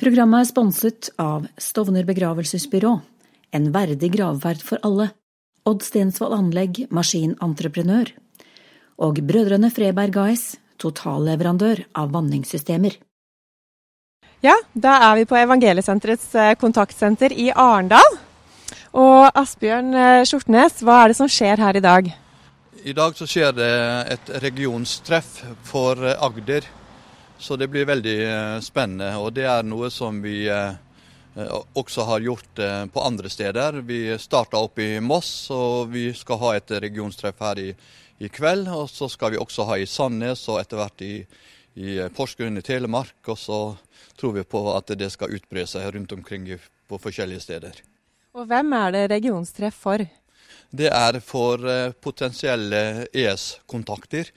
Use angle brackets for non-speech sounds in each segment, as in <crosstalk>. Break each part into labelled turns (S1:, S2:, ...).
S1: Programmet er sponset av Stovner begravelsesbyrå, en verdig gravferd for alle, Odd Stensvold Anlegg, maskinentreprenør, og Brødrene Freberg AS, totalleverandør av vanningssystemer.
S2: Ja, da er vi på Evangeliesenterets eh, kontaktsenter i Arendal. Og Asbjørn eh, Skjortnes, hva er det som skjer her i dag?
S3: I dag så skjer det et regionstreff for eh, Agder. Så det blir veldig spennende. Og det er noe som vi også har gjort på andre steder. Vi starta opp i Moss, og vi skal ha et regionstreff her i, i kveld. Og så skal vi også ha i Sandnes og etter hvert i, i Porsgrunn i Telemark. Og så tror vi på at det skal utbre seg rundt omkring på forskjellige steder.
S2: Og Hvem er det regionstreff for?
S3: Det er for eh, potensielle ES-kontakter,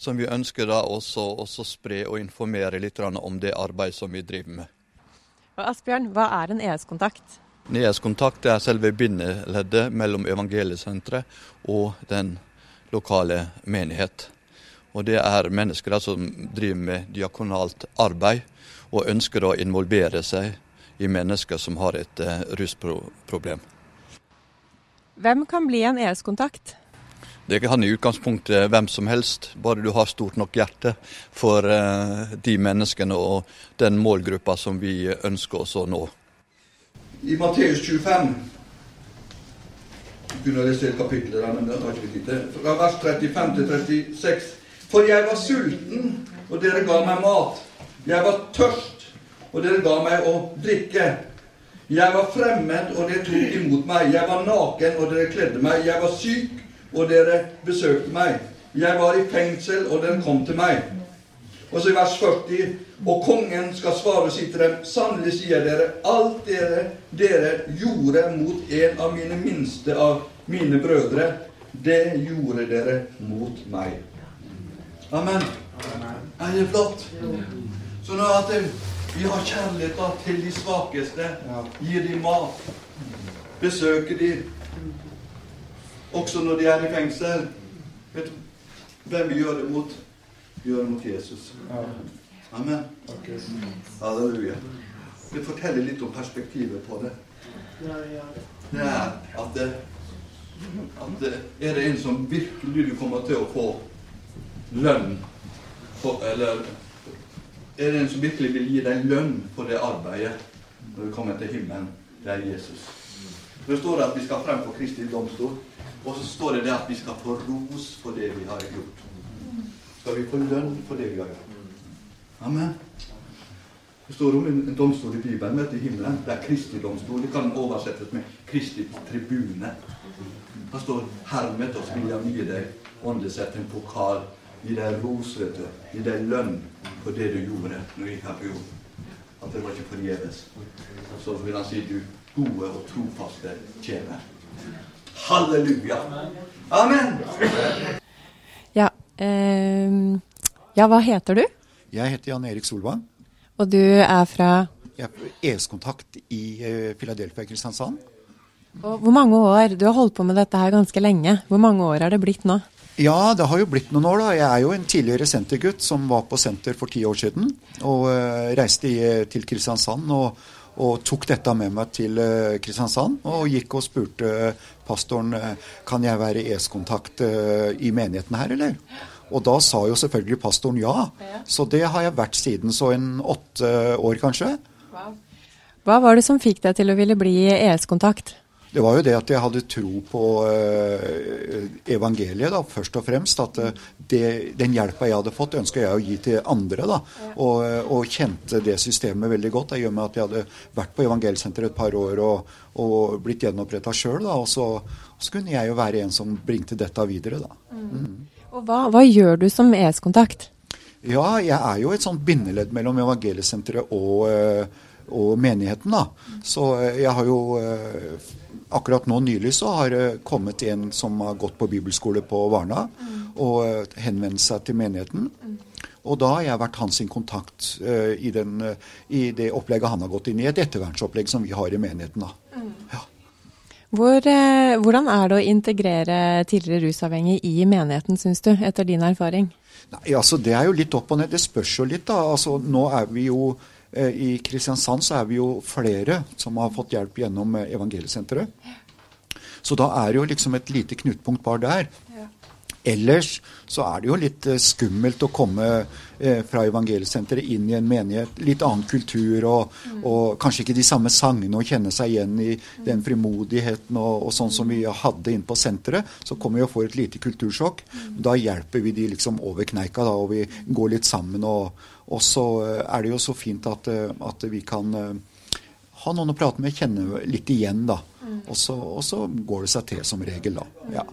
S3: som vi ønsker da også, også spre og informere litt om det arbeidet som vi driver med.
S2: Og Asbjørn, hva er en ES-kontakt?
S3: En ES-kontakt er selve bindeleddet mellom evangeliesenteret og den lokale menighet. Og Det er mennesker som driver med diakonalt arbeid og ønsker å involvere seg i mennesker som har et uh, rusproblem.
S2: Hvem kan bli en ES-kontakt?
S3: Det kan i utgangspunktet hvem som helst, bare du har stort nok hjerte for uh, de menneskene og den målgruppa som vi ønsker oss å nå. I Matteus 25 kunne lese et kapittel der, men det har ikke tid Fra vers 35 til 36. For jeg var sulten, og dere ga meg mat. Jeg var tørst, og dere ga meg å drikke. Jeg var fremmed, og dere tok imot meg. Jeg var naken, og dere kledde meg. Jeg var syk, og dere besøkte meg. Jeg var i fengsel, og den kom til meg. Og så i vers 40.: Og kongen skal svare og si til dem, sannelig sier dere, alt dere, dere gjorde mot en av mine minste av mine brødre, det gjorde dere mot meg. Amen. Er det flott? Sånn at vi har kjærlighet til de svakeste. Gir dem mat. Besøker dem. Også når de er i fengsel. Vet du hvem vi gjør det mot? Vi gjør det mot Jesus. Amen. Halleluja. Det forteller litt om perspektivet på det. Det er at, det, at det, er det en som virkelig du kommer til å få lønn for, Eller er det en som virkelig vil gi deg lønn for det arbeidet når du kommer til himmelen? Det er Jesus. Det står at vi skal frem for Kristi domstol. Og så står det det at vi skal få ros for det vi har gjort. Skal vi få lønn for det vi har gjort? Amen. Det står om en domstol i Bibelen vet, i himmelen. Det er Kristi domstol. Det kan oversettes med Kristi tribune. Det står 'Hermed oss vil jeg gi deg åndesett en pokal Gi deg ros, vet du. Gi deg lønn for det du gjorde når du gikk her på jord. At det var ikke forgjeves. Så vil han si du gode og trofaste tjener. Halleluja. Amen.
S2: Ja, eh, ja, hva heter du?
S4: Jeg heter Jan Erik Solvang.
S2: Og du er fra
S4: Jeg er ES-kontakt i uh, Philadelphia Kristiansand.
S2: Og hvor mange år? Du har holdt på med dette her ganske lenge. Hvor mange år er det blitt nå?
S4: Ja, det har jo blitt noen år, da. Jeg er jo en tidligere sentergutt som var på senter for ti år siden. Og uh, reiste i, til Kristiansand og, og, tok dette med meg til uh, Kristiansand. Og gikk og spurte pastoren uh, kan jeg være ES-kontakt i menigheten her, eller? Og da sa jo selvfølgelig pastoren ja. Så det har jeg vært siden så en åtte år, kanskje.
S2: Hva var det som fikk deg til å ville bli ES-kontakt?
S4: Det var jo det at jeg hadde tro på uh, evangeliet, da, først og fremst. At uh, det, den hjelpa jeg hadde fått, ønska jeg å gi til andre. da, og, uh, og, kjente det systemet veldig godt. Det gjør meg at jeg hadde vært på evangelsenteret et par år og, og blitt gjenoppretta sjøl. Og så, så, kunne jeg jo være en som bringte dette videre. da. Mm.
S2: Mm. Og hva, hva, gjør du som ES-kontakt?
S4: Ja, jeg er jo et sånt bindeledd mellom evangeliesenteret og, og menigheten. da. Så jeg har jo Akkurat nå nylig så har det kommet en som har gått på bibelskole på Varna, mm. og eh, henvendt seg til menigheten. Mm. Og da har jeg vært hans kontakt uh, i, den, uh, i, det opplegget han har gått inn i, et ettervernsopplegg som vi har i menigheten. da. Mm. Ja.
S2: Hvor, uh, hvordan er det å integrere tidligere rusavhengig i menigheten, syns du, etter din erfaring?
S4: Nei, altså Det er jo litt opp og ned. Det spørs jo litt, da. Altså Nå er vi jo
S5: I Kristiansand så er vi jo flere som har fått hjelp gjennom Evangeliesenteret. Så da er det jo liksom et lite knutepunkt bare der. Ellers så er det jo litt eh, skummelt å komme eh, fra evangeliesenteret inn i en menighet. Litt annen kultur og, mm. og, kanskje ikke de samme sangene og kjenne seg igjen i den frimodigheten og, og sånn som vi hadde inne på senteret. Så kommer vi og får et lite kultursjokk. Mm. Da hjelper vi de liksom over kneika, da, og vi går litt sammen. Og, og så eh, er det jo så fint at, at vi kan ha noen å prate med, kjenne litt igjen, da. Mm. Og så, og så går det seg til som regel, da. Ja.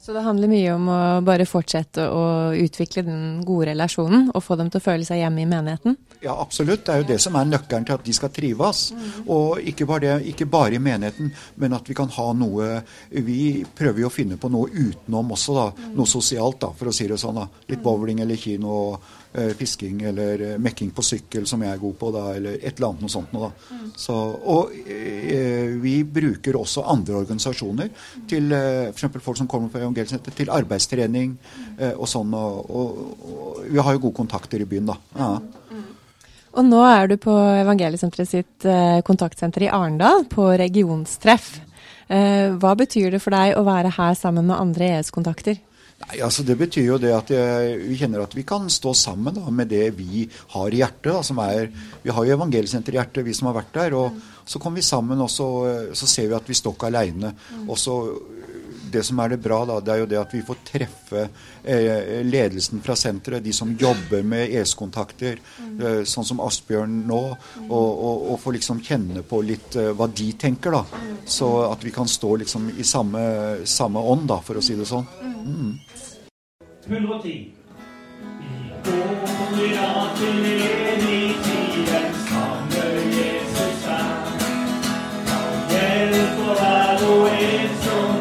S2: Så det handler mye om å bare fortsette å utvikle den gode relasjonen og få dem til å føle seg hjemme i menigheten?
S5: Ja, absolutt. Det er jo det som er nøkkelen til at de skal trives. Mm. Og ikke bare, det, ikke bare, i menigheten, men at vi kan ha noe Vi prøver jo å finne på noe utenom også, da. Noe sosialt, da, for å si det sånn. da. Litt bowling eller kino. Eh, fisking eller eh, mekking på sykkel, som jeg er god på, da, eller et eller annet noe sånt noe. da. Mm. Så, og eh, vi bruker også andre organisasjoner til eh, f.eks. folk som kommer fra Evangelsenteret, til arbeidstrening eh, og sånn. Og, og, og, vi har jo gode kontakter i byen, da. Ja. Mm.
S2: Og nå er du på Evangeliesenteret sitt eh, kontaktsenter i Arendal, på regionstreff. Eh, hva betyr det for deg å være her sammen med andre ES-kontakter?
S5: Nei, altså Det betyr jo det at vi kjenner at vi kan stå sammen da, med det vi har i hjertet. Da, som er, vi har jo Evangeliesenteret i hjertet, vi som har vært der. og. Så kommer vi sammen, og så, så, ser vi at vi står ikke aleine. Og så det som er det bra, da, det er jo det at vi får treffe eh, ledelsen fra senteret, de som jobber med ES-kontakter, mm. eh, sånn som Asbjørn nå, og, og, og få liksom kjenne på litt eh, hva de tenker, da. Så at vi kan stå liksom i samme, samme ånd, da, for å si det sånn. Mm. 110. I går i dag til evig tiden samme Jesus er. Han hjelper hver og en som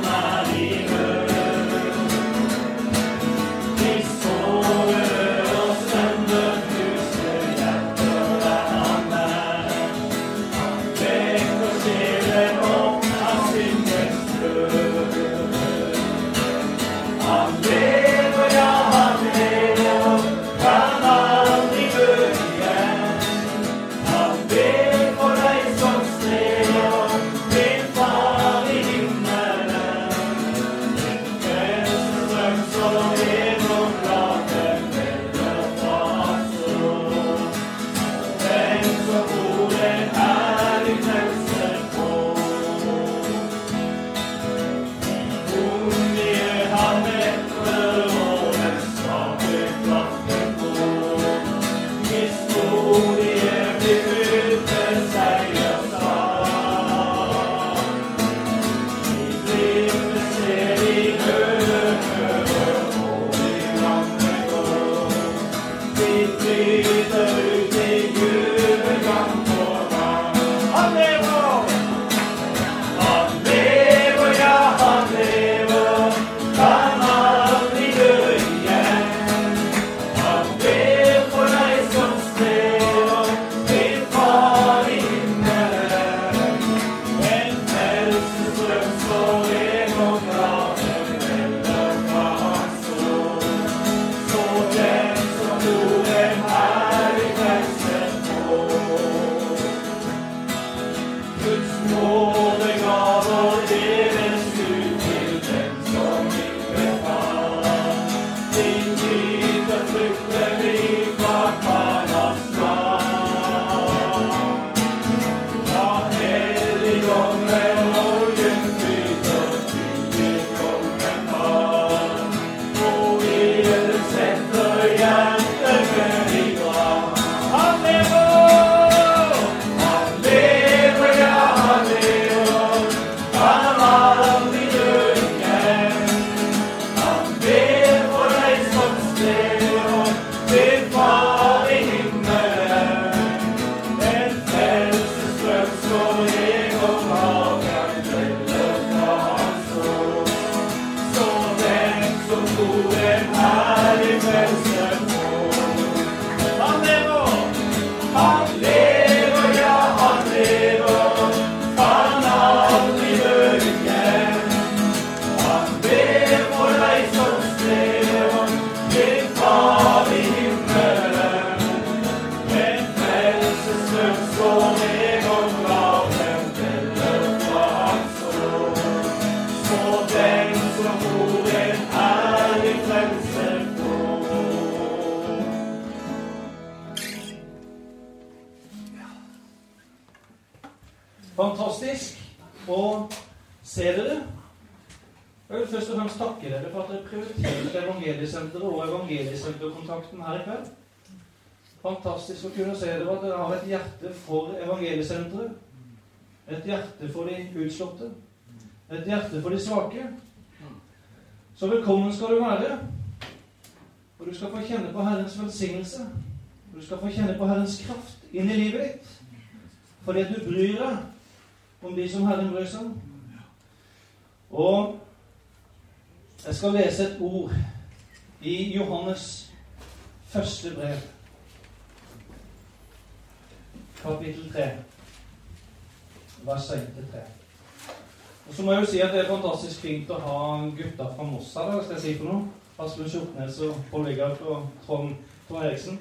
S6: Fantastisk å se dere. Jeg vil først og fremst takke dere for at dere prioriterte Evangeliesenteret og Evangeliesenterkontakten her i kveld. Fantastisk å kunne se dere at dere har et hjerte for Evangeliesenteret. Et hjerte for de utslåtte. Et hjerte for de svake. Så velkommen skal du være. Og du skal få kjenne på Herrens velsignelse. Du skal få kjenne på Herrens kraft inn i livet ditt. Fordi at du bryr deg om de som Herren bryr seg om. Og jeg skal lese et ord i Johannes første brev, kapittel 3, vers 1-3. Og så må jeg jo si at det er fantastisk fint å ha gutta fra Moss her. Skal jeg si for noe? Aslund Skjortnes og Pål Vigard og Trond, Trond Eriksen.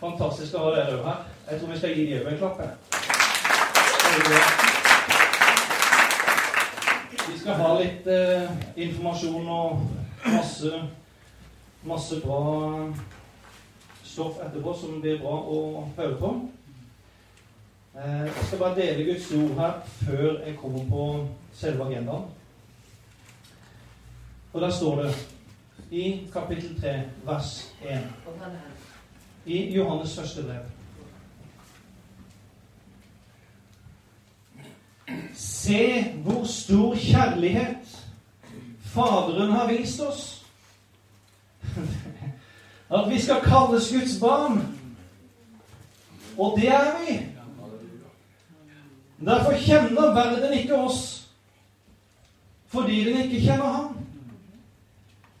S6: Fantastisk å ha dere òg her. Jeg tror vi skal gi dem en klapp. Vi skal ha litt eh, informasjon og masse, masse bra stoff etterpå som blir bra å høre på. Eh, jeg skal bare dele Guds ord her før jeg kommer på selve agendaen. Og der står det i kapittel 3, vers 1 i Johannes første brev Se hvor stor kjærlighet Faderen har vist oss. <laughs> At vi skal kalles Guds barn. Og det er vi. Derfor kjenner verden ikke oss fordi den ikke kjenner ham.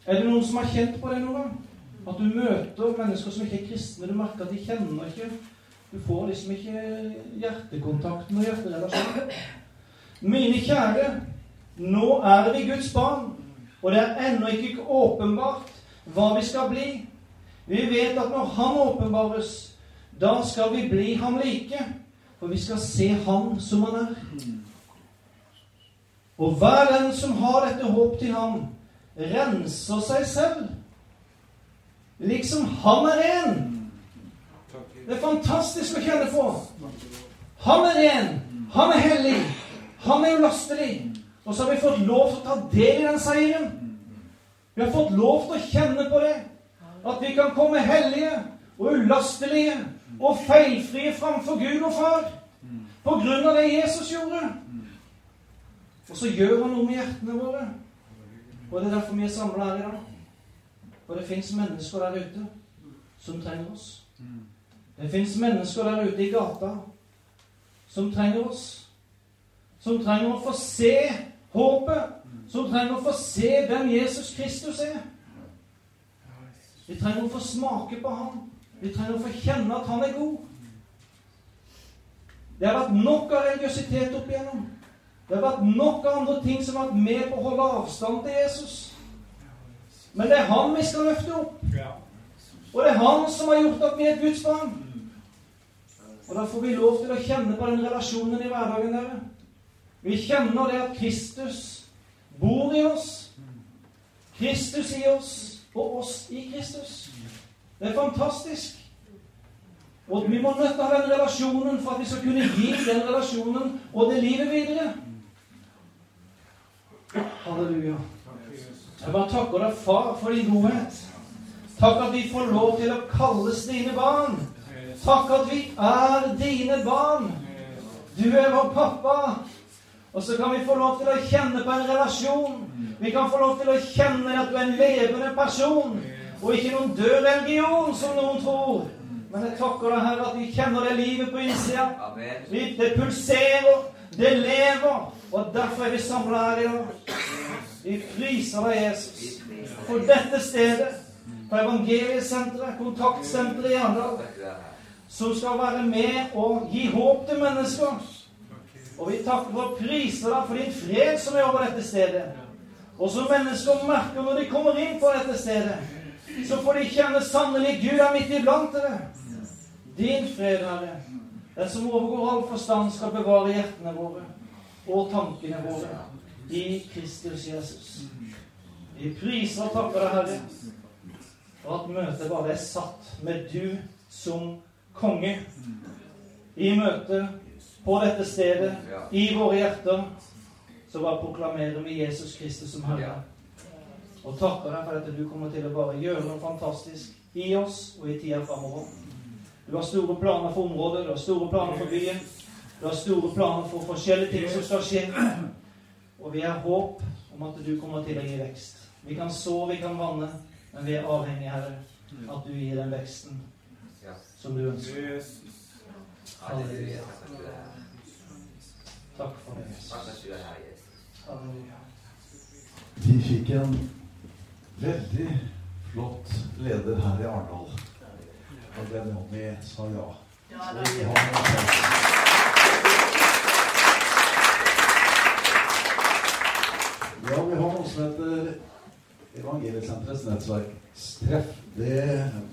S6: Er det noen som har kjent på det noen gang? At du møter mennesker som ikke er kristne. Du merker at de kjenner ikke Du får liksom ikke hjertekontakten og hjerterelasjonen. Mine kjære, nå er vi Guds barn, og det er ennå ikke åpenbart hva vi skal bli. Vi vet at når Han åpenbares, da skal vi bli ham like, for vi skal se Han som Han er. Og hver den som har dette håp til ham, renser seg selv, liksom Han er ren. Det er fantastisk å kjenne på. Han er ren. Han er hellig. Han er ulastelig. Og så har vi fått lov til å ta del i den seieren. Vi har fått lov til å kjenne på det. At vi kan komme hellige og ulastelige og feilfrie framfor Gud og Far. På grunn av det Jesus gjorde. Og så gjør han noe med hjertene våre. Og det er derfor vi er samla her i dag. For det fins mennesker der ute som trenger oss. Det fins mennesker der ute i gata som trenger oss som trenger å få se håpet, som trenger å få se hvem Jesus Kristus er. Vi trenger å få smake på ham. Vi trenger å få kjenne at han er god. Det har vært nok av religiøsitet opp igjennom. Det har vært nok av andre ting som har vært med på å holde avstand til Jesus. Men det er han vi skal løfte opp. Og det er han som har gjort at vi er et Guds barn. Og da får vi lov til å kjenne på den relasjonen i hverdagen. dere. Vi kjenner det at Kristus bor i oss. Kristus i oss, og oss i Kristus. Det er fantastisk. Og vi må nødt til å ha den relasjonen for at vi skal kunne gi den relasjonen og det livet videre. Halleluja. Jeg bare takker deg, far, for din godhet. Takk at vi får lov til å kalles dine barn. Takk at vi er dine barn. Du er vår pappa. Og så kan vi få lov til å kjenne på en relasjon. Vi kan få lov til å kjenne at du er en levende person, og ikke noen død religion, som noen tror. Men jeg takker deg, Herre, at vi kjenner det livet på innsida. Det pulserer, det lever. Og derfor er vi samla her i dag. Vi priser deg, Jesus, for dette stedet, på Evangeliesenteret, kontaktsenteret i Arendal, som skal være med og gi håp til mennesker. Og vi takker for å prise deg for din fred som er over dette stedet. Og som mennesker merker når de kommer inn på dette stedet, så får de kjenne sannelig Gud er midt iblant dere. Din fred, Herre, den som overgår all forstand, skal bevare hjertene våre og tankene våre. i Kristus Jesus. Vi priser og takker deg, Herre, for at møtet bare er satt med du som konge. I møtet, på dette stedet, i våre hjerter, så bare proklamerer vi Jesus Kristus som Herre. Og takker deg for at du kommer til å bare gjøre noe fantastisk i oss og i tida framover. Du har store planer for området, du har store planer for byen. Du har store planer for forskjellige ting som skal skje. Og vi har håp om at du kommer til å gi vekst. Vi kan så, vi kan vanne, men vi er avhengige, Herre, at du gir den veksten som du ønsker. Halleluja. Takk for det. Halleluja.
S7: Vi fikk en veldig flott leder her i Arendal. Og Benjamin sa ja. Så vi har en Ja, vi har noe som heter Evangeliesenterets nettverkstreff. Det,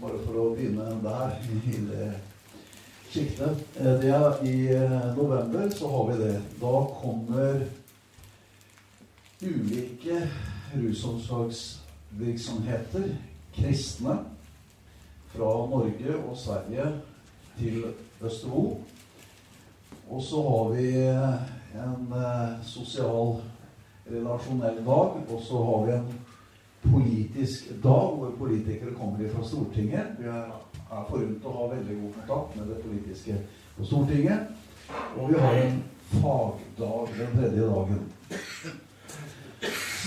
S7: bare for å begynne der, i det sjiktet eh, Det er I eh, november så har vi det. Da kommer ulike rusomsorgsvirksomheter, kristne, fra Norge og Sverige til Østervo. Og så har vi en eh, sosial, relasjonell dag, og så har vi en politisk dag hvor politikere kommer fra Stortinget. Vi er, er forunt å ha veldig god kontakt med det politiske på Stortinget. Og vi har en fagdag den tredje dagen.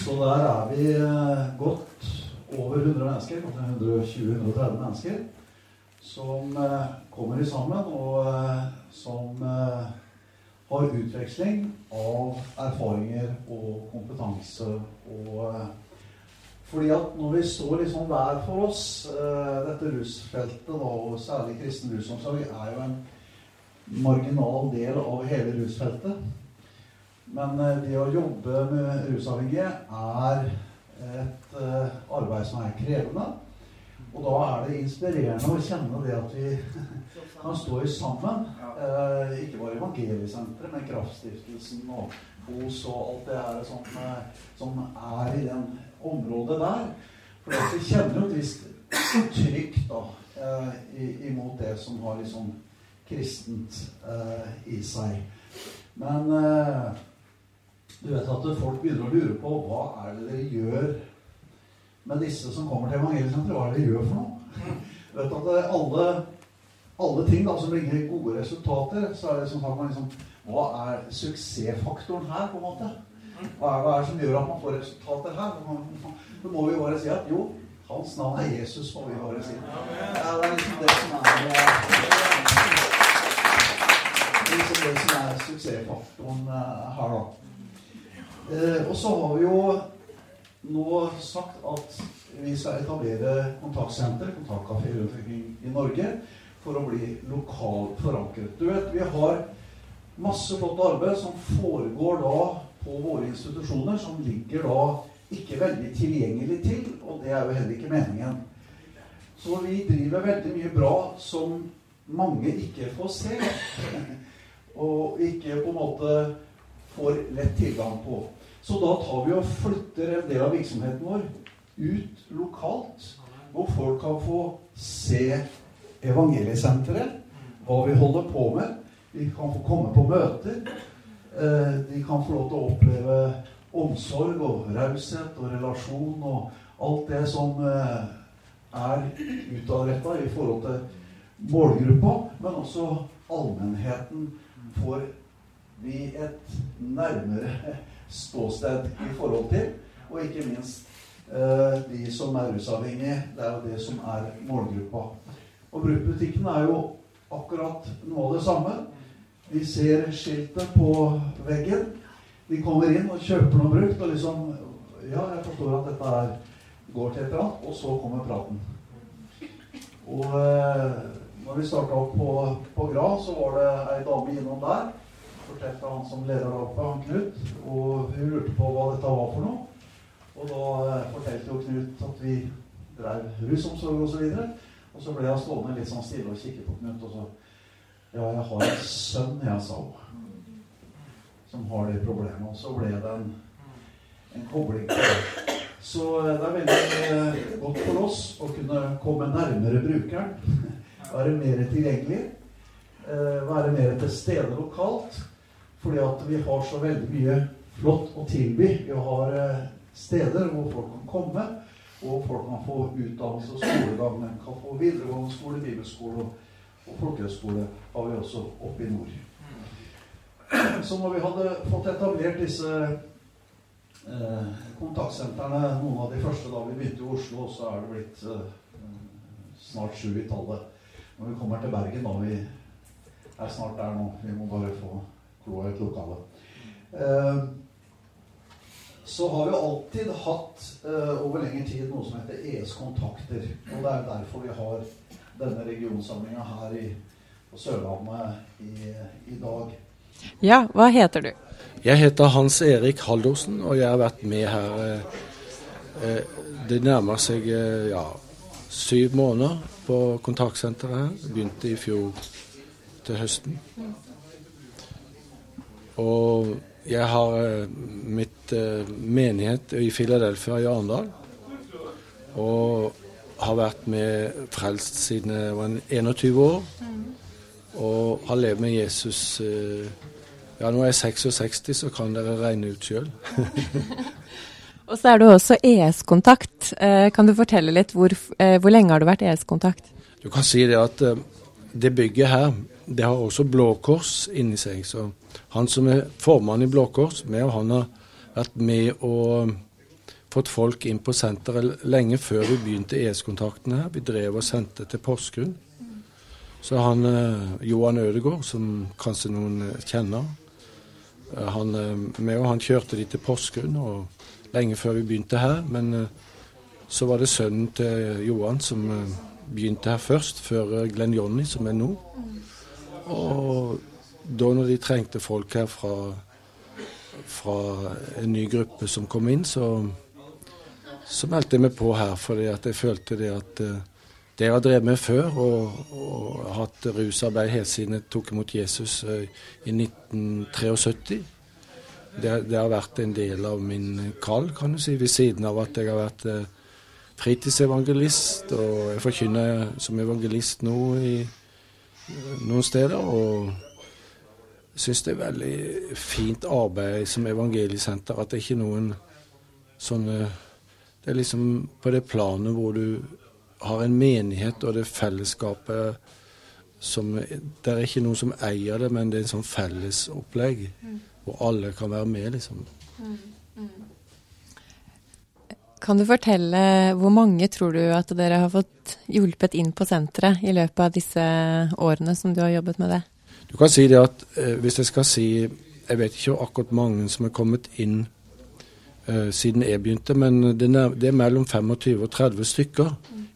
S7: Så der er vi eh, godt over 100 mennesker, kanskje 120-130 mennesker, som eh, kommer sammen, og eh, som har utveksling av erfaringer og kompetanse. Og, fordi at når vi står liksom hver for oss Dette rusfeltet, da, og særlig kristen rusomsorg, er jo en marginal del av hele rusfeltet. Men det å jobbe med rusavhengige er et arbeid som er krevende. Og da er det inspirerende å kjenne det at vi <laughs> kan stå sammen. ikke bare Evangeliesenteret, men Kraftstiftelsen og HOS og alt det her som, som er i den området der. For vi kjenner jo et visst trykk da, imot det som har liksom kristent i seg. Men du vet at folk begynner å lure på hva er det dere gjør med disse som kommer til evangeliesenteret. Hva er det dere gjør for noe? Du vet at alle, alle ting da, som bringer gode resultater, så er det som man liksom Hva er suksessfaktoren her, på en måte? Hva er, hva er det som gjør at man får resultater her? Så må vi bare si at jo, hans navn er Jesus, må vi bare si. Ja, det er liksom det som er liksom det som er suksessfaktoren her, da. Eh, og så har vi jo nå sagt at vi skal etablere kontaktsenter, kontaktkafé rundt omkring i Norge, for å bli lokalt forankret. Du vet, vi har masse flott arbeid som foregår da på våre institusjoner, som ligger da ikke veldig tilgjengelig til, og det er jo heller ikke meningen. Så vi driver veldig mye bra som mange ikke får se, <laughs> og ikke på en måte får lett tilgang på. Så da tar vi og flytter en del av virksomheten vår ut lokalt, hvor folk kan få se evangeliesenteret, hva vi holder på med. De kan få komme på møter. De kan få lov til å oppleve omsorg og raushet og relasjon og alt det som er utadretta i forhold til målgruppa, men også allmennheten får vi et nærmere ståsted i forhold til. Og ikke minst eh, de som er rusavhengige. Det er jo det som er målgruppa. Og bruktbutikken er jo akkurat noe av det samme. De ser skiltet på veggen. De kommer inn og kjøper noe brukt og liksom Ja, jeg forstår at dette er, går til et eller annet. Og så kommer praten. Og eh, når vi starta opp på, på Gra, så var det ei dame innom der fortalte han som leder av han Knut, og hun lurte på hva dette var for noe. Og da eh, fortalte jo Knut at vi drev rusomsorg osv. Og, så og så ble jeg stående litt sånn stille og kikke på Knut, og så Ja, jeg har en sønn, jeg, sa hun, som har det problemet. Og så ble det en en kobling. Så det er veldig godt for oss å kunne komme nærmere brukeren. <laughs> Være mer tilgjengelig. Være mer til stede lokalt. Fordi at vi har så veldig mye flott å tilby. Vi har steder hvor folk kan komme, og folk kan få utdannelse og skolegang. De kan få videregående skole, bibelskole og, og folkehøyskole har vi også oppe i nord. Så når vi hadde fått etablert disse eh, kontaktsentrene, noen av de første da vi begynte i Oslo, så er det blitt eh, snart sju i tallet. Når vi kommer til Bergen, da vi er snart der nå. Vi må bare få kloa ut et lokale. så har vi alltid hatt eh, over lengre tid noe som heter ES Kontakter. Og det er derfor vi har denne regionsamlinga her i, på Sørlandet i, i dag.
S2: Ja, hva heter du?
S8: Jeg heter Hans Erik Haldorsen, og jeg har vært med her eh, eh Det nærmer seg eh, ja, syv måneder på kontaktsenteret her. Begynte i fjor til høsten. Og jeg har eh, mitt eh, menighet i Philadelphia i Arendal. Og har vært med frelst siden jeg var 21 år. Og har levd med Jesus eh, Ja, nå er jeg 66, så kan dere regne ut sjøl. <laughs>
S2: og så er du også ES-kontakt. Kan du fortelle litt hvor, hvor lenge har du vært ES-kontakt?
S8: Du kan si det at det bygget her, det har også Blå Kors inni seg. så han som er formann i Blå Kors, med og han har vært med og fått folk inn på senteret lenge før vi begynte ES-kontakten her. Vi drev og sendte til Porsgrunn. Så han eh, Johan Ødegård, som kanskje noen eh, kjenner, eh, han med og han kjørte de til Porsgrunn og lenge før vi begynte her. Men så var det sønnen til Johan som begynte her først, før Glenn Johnny, som er nå. Og da når de trengte folk her fra, fra en ny gruppe som kom inn, så, så meldte jeg meg på her. Fordi jeg følte det at uh, det jeg har drevet med før, og, og hatt rusarbeid helt siden jeg tok imot Jesus uh, i 1973, det, det, har vært en del av min kall, kan du si, ved siden av at jeg har vært fritidsevangelist, og jeg forkynner som evangelist nå i noen steder. og syns det er veldig fint arbeid som evangeliesenter. At det er ikke noen sånne Det er liksom på det planet hvor du har en menighet og det fellesskapet som Det er ikke noen som eier det, men det er en sånn fellesopplegg mm. hvor alle kan være med, liksom. Mm. Mm.
S2: Kan du fortelle hvor mange tror du at dere har fått hjulpet inn på senteret i løpet av disse årene som du har jobbet med det?
S8: Du kan si det at eh, hvis jeg skal si Jeg vet ikke akkurat mange som er kommet inn eh, siden jeg begynte, men det er, det er, mellom 25 og 30 stykker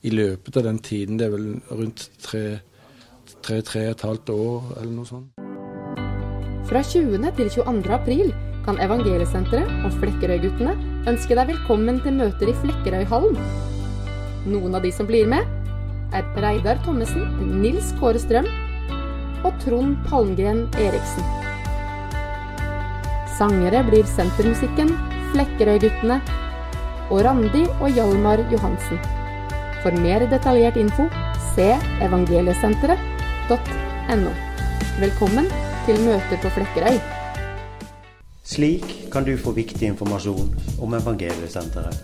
S8: i løpet av den tiden. Det er vel rundt tre-tre og et halvt år eller noe sånt.
S9: Fra 20. til 22. april kan Evangeliesenteret og Flekkerøy-guttene ønske deg velkommen til møter i Flekkerøyhallen. Noen av de som blir med, er Reidar Thommessen, Nils Kåre Strøm, og Trond Palmgren Eriksen. Sangere blir Sentermusikken, Flekkerøy-guttene og Randi og Hjalmar Johansen. For mer detaljert info se evangeliesenteret.no. Velkommen til møter på Flekkerøy.
S10: Slik kan du få viktig informasjon om Evangeliesenteret.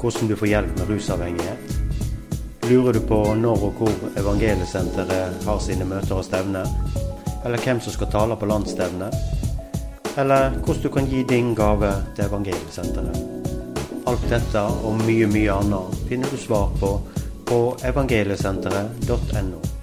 S10: Hvordan du får hjelp med rusavhengighet Lurer du på når og hvor Evangeliesenteret har sine møter og stevner? Eller hvem som skal tale på landsstevnet? Eller hvordan du kan gi din gave til Evangeliesenteret? Alt dette og mye, mye annet finner du svar på på evangeliesenteret.no.